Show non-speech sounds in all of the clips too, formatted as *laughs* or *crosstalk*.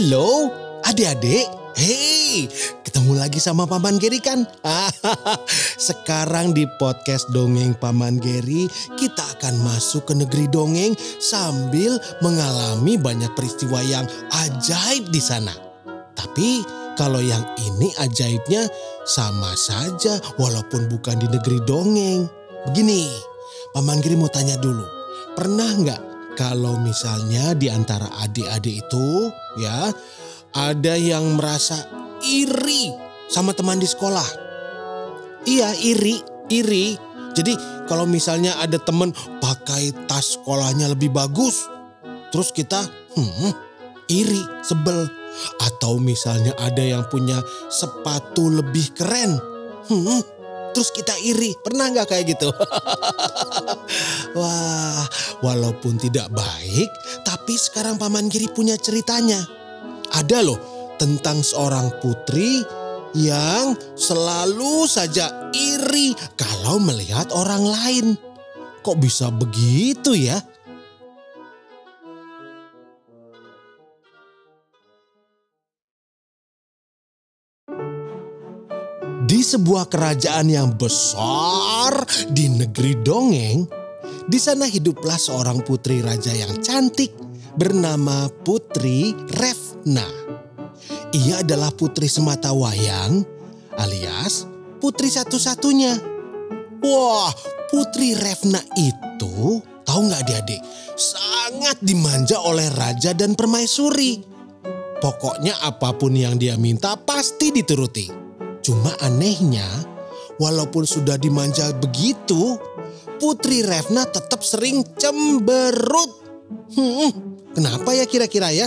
Halo, adik-adik. Hei, ketemu lagi sama Paman Geri kan? *laughs* Sekarang di podcast Dongeng Paman Geri, kita akan masuk ke negeri dongeng sambil mengalami banyak peristiwa yang ajaib di sana. Tapi kalau yang ini ajaibnya sama saja walaupun bukan di negeri dongeng. Begini, Paman Geri mau tanya dulu. Pernah nggak kalau misalnya di antara adik-adik itu ya ada yang merasa iri sama teman di sekolah. Iya, iri, iri. Jadi kalau misalnya ada teman pakai tas sekolahnya lebih bagus, terus kita hmm, iri, sebel. Atau misalnya ada yang punya sepatu lebih keren. Hmm, terus kita iri. Pernah nggak kayak gitu? *laughs* Wah, walaupun tidak baik, tapi sekarang Paman Giri punya ceritanya. Ada loh tentang seorang putri yang selalu saja iri kalau melihat orang lain. Kok bisa begitu ya? Di sebuah kerajaan yang besar di negeri dongeng, di sana hiduplah seorang putri raja yang cantik bernama Putri Revna. Ia adalah putri semata wayang alias putri satu-satunya. Wah, Putri Revna itu tahu nggak adik-adik sangat dimanja oleh raja dan permaisuri. Pokoknya apa pun yang dia minta pasti dituruti. Cuma anehnya, walaupun sudah dimanja begitu, Putri Revna tetap sering cemberut. Hmm, kenapa ya kira-kira ya?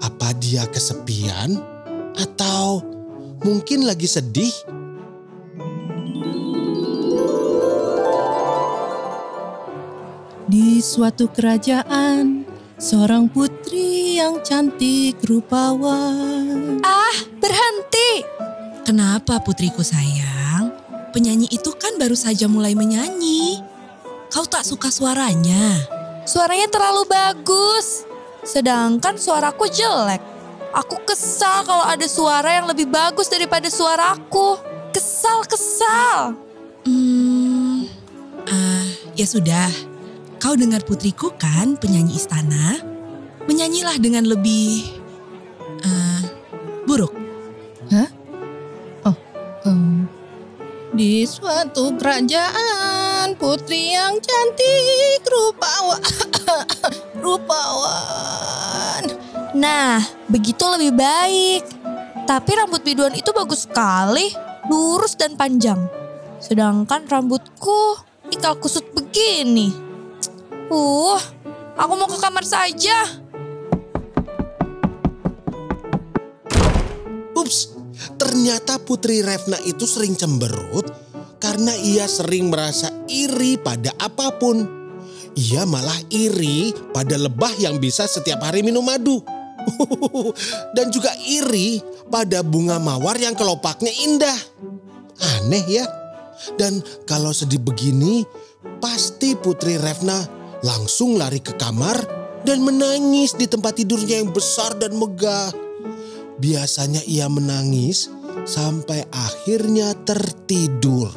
Apa dia kesepian? Atau mungkin lagi sedih? Di suatu kerajaan, seorang putri yang cantik rupawan. Kenapa putriku sayang? Penyanyi itu kan baru saja mulai menyanyi. Kau tak suka suaranya? Suaranya terlalu bagus, sedangkan suaraku jelek. Aku kesal kalau ada suara yang lebih bagus daripada suaraku. Kesal, kesal. Hmm, ah, ya sudah. Kau dengar putriku kan penyanyi istana? Menyanyilah dengan lebih ah, buruk. Di suatu kerajaan, putri yang cantik rupawan. *coughs* rupawan. Nah, begitu lebih baik. Tapi rambut biduan itu bagus sekali, lurus dan panjang. Sedangkan rambutku ikal kusut begini. Uh, aku mau ke kamar saja. Ternyata Putri Revna itu sering cemberut karena ia sering merasa iri pada apa pun. Ia malah iri pada lebah yang bisa setiap hari minum madu. *laughs* Dan juga iri pada bunga mawar yang kelopaknya indah. Aneh ya. Dan kalau sedih begini, pasti Putri Revna langsung lari ke kamar dan menangis di tempat tidurnya yang besar dan megah. Biasanya ia menangis sampai akhirnya tertidur.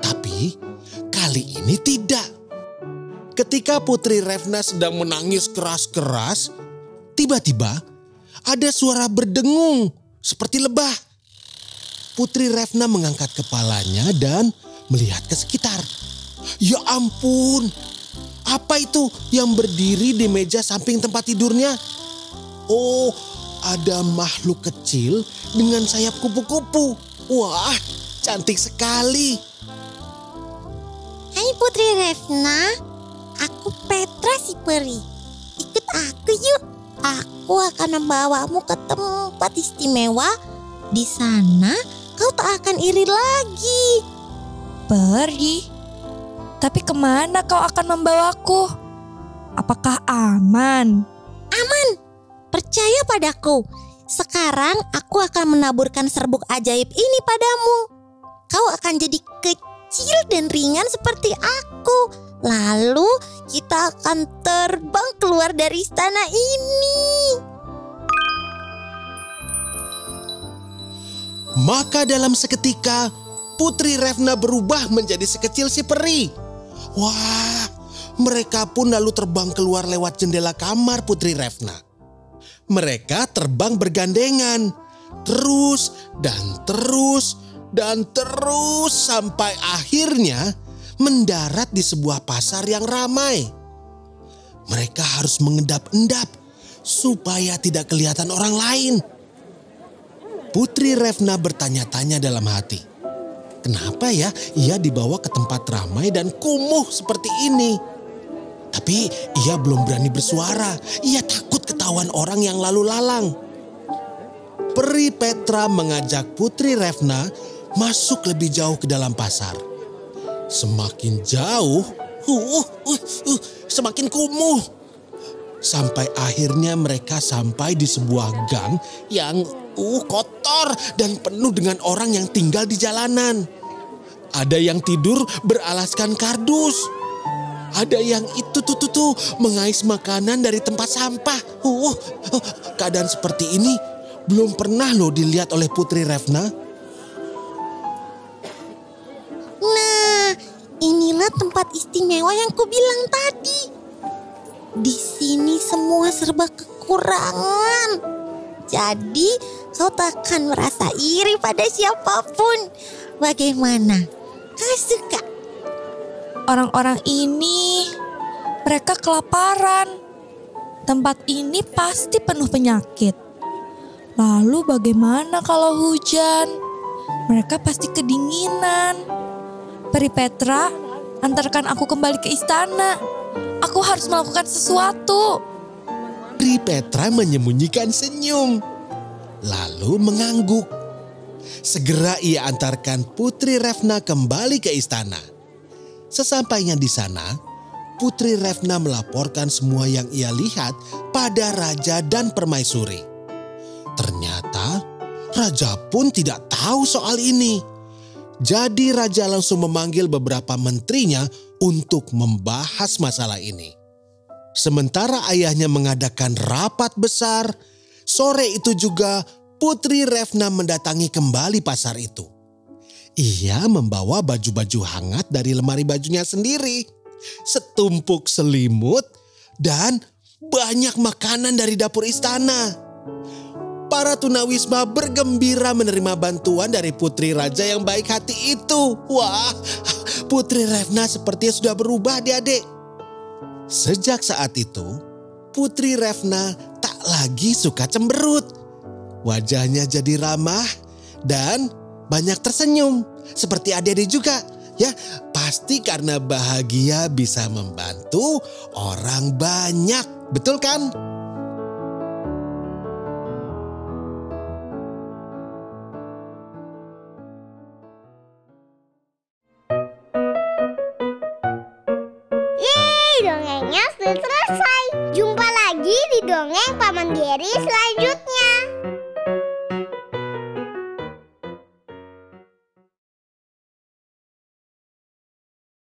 Tapi kali ini tidak. Ketika Putri Revna sedang menangis keras-keras, tiba-tiba ada suara berdengung seperti lebah. Putri Revna mengangkat kepalanya dan melihat ke sekitar. Ya ampun, apa itu yang berdiri di meja samping tempat tidurnya? Oh, ada makhluk kecil dengan sayap kupu-kupu. Wah, cantik sekali. Hai Putri Revna, aku Petra si peri. Ikut aku yuk. Aku akan membawamu ke tempat istimewa. Di sana kau tak akan iri lagi. Pergi. Tapi ke mana kau akan membawaku? Apakah aman? Percaya padaku. Sekarang aku akan menaburkan serbuk ajaib ini padamu. Kau akan jadi kecil dan ringan seperti aku. Lalu kita akan terbang keluar dari istana ini. Maka dalam seketika, Putri Revna berubah menjadi sekecil si peri. Wah, mereka pun lalu terbang keluar lewat jendela kamar Putri Revna. Mereka terbang bergandengan, terus dan terus dan terus sampai akhirnya mendarat di sebuah pasar yang ramai. Mereka harus mengendap-endap supaya tidak kelihatan orang lain. Putri Revna bertanya-tanya dalam hati. Kenapa ya ia dibawa ke tempat ramai dan kumuh seperti ini? Tapi ia belum berani bersuara. Ia takut ketahuan orang yang lalu lalang. Peri Petra mengajak Putri Revna masuk lebih jauh ke dalam pasar. Semakin jauh, uh, uh, uh, semakin kumuh. Sampai akhirnya mereka sampai di sebuah gang yang uh, kotor dan penuh dengan orang yang tinggal di jalanan. Ada yang tidur beralaskan kardus. Ada yang itu tuh tuh, tuh mengais makanan dari tempat sampah. Uh, uh, keadaan seperti ini belum pernah loh dilihat oleh Putri Revna. Nah, inilah tempat istimewa yang kubilang tadi. Di sini semua serba kekurangan. Jadi kau tak akan merasa iri pada siapa pun. Bagaimana? Kau suka? Orang-orang ini mereka kelaparan. Tempat ini pasti penuh penyakit. Lalu bagaimana kalau hujan? Mereka pasti kedinginan. Peri Petra, antarkan aku kembali ke istana. Aku harus melakukan sesuatu. Pri Petra menyembunyikan senyum. Lalu mengangguk. Segera ia antarkan Putri Revna kembali ke istana. Sesampainya di sana, Putri Revna melaporkan semua yang ia lihat pada Raja dan Permaisuri. Ternyata Raja pun tidak tahu soal ini. Jadi Raja langsung memanggil beberapa menterinya untuk membahas masalah ini. Sementara ayahnya mengadakan rapat besar, sore itu juga Putri Revna mendatangi kembali pasar itu. Ia membawa baju-baju hangat dari lemari bajunya sendiri, setumpuk selimut, dan banyak makanan dari dapur istana. Para tunawisma bergembira menerima bantuan dari putri raja yang baik hati itu. Wah, putri Revna sepertinya sudah berubah adik-adik. Sejak saat itu, putri Revna tak lagi suka cemberut. Wajahnya jadi ramah dan banyak tersenyum. Seperti adik-adik juga. Ya, pasti karena bahagia bisa membantu orang banyak. Betul kan? Yeay, dongengnya sudah selesai. Jumpa lagi di dongeng Paman Geri selanjutnya.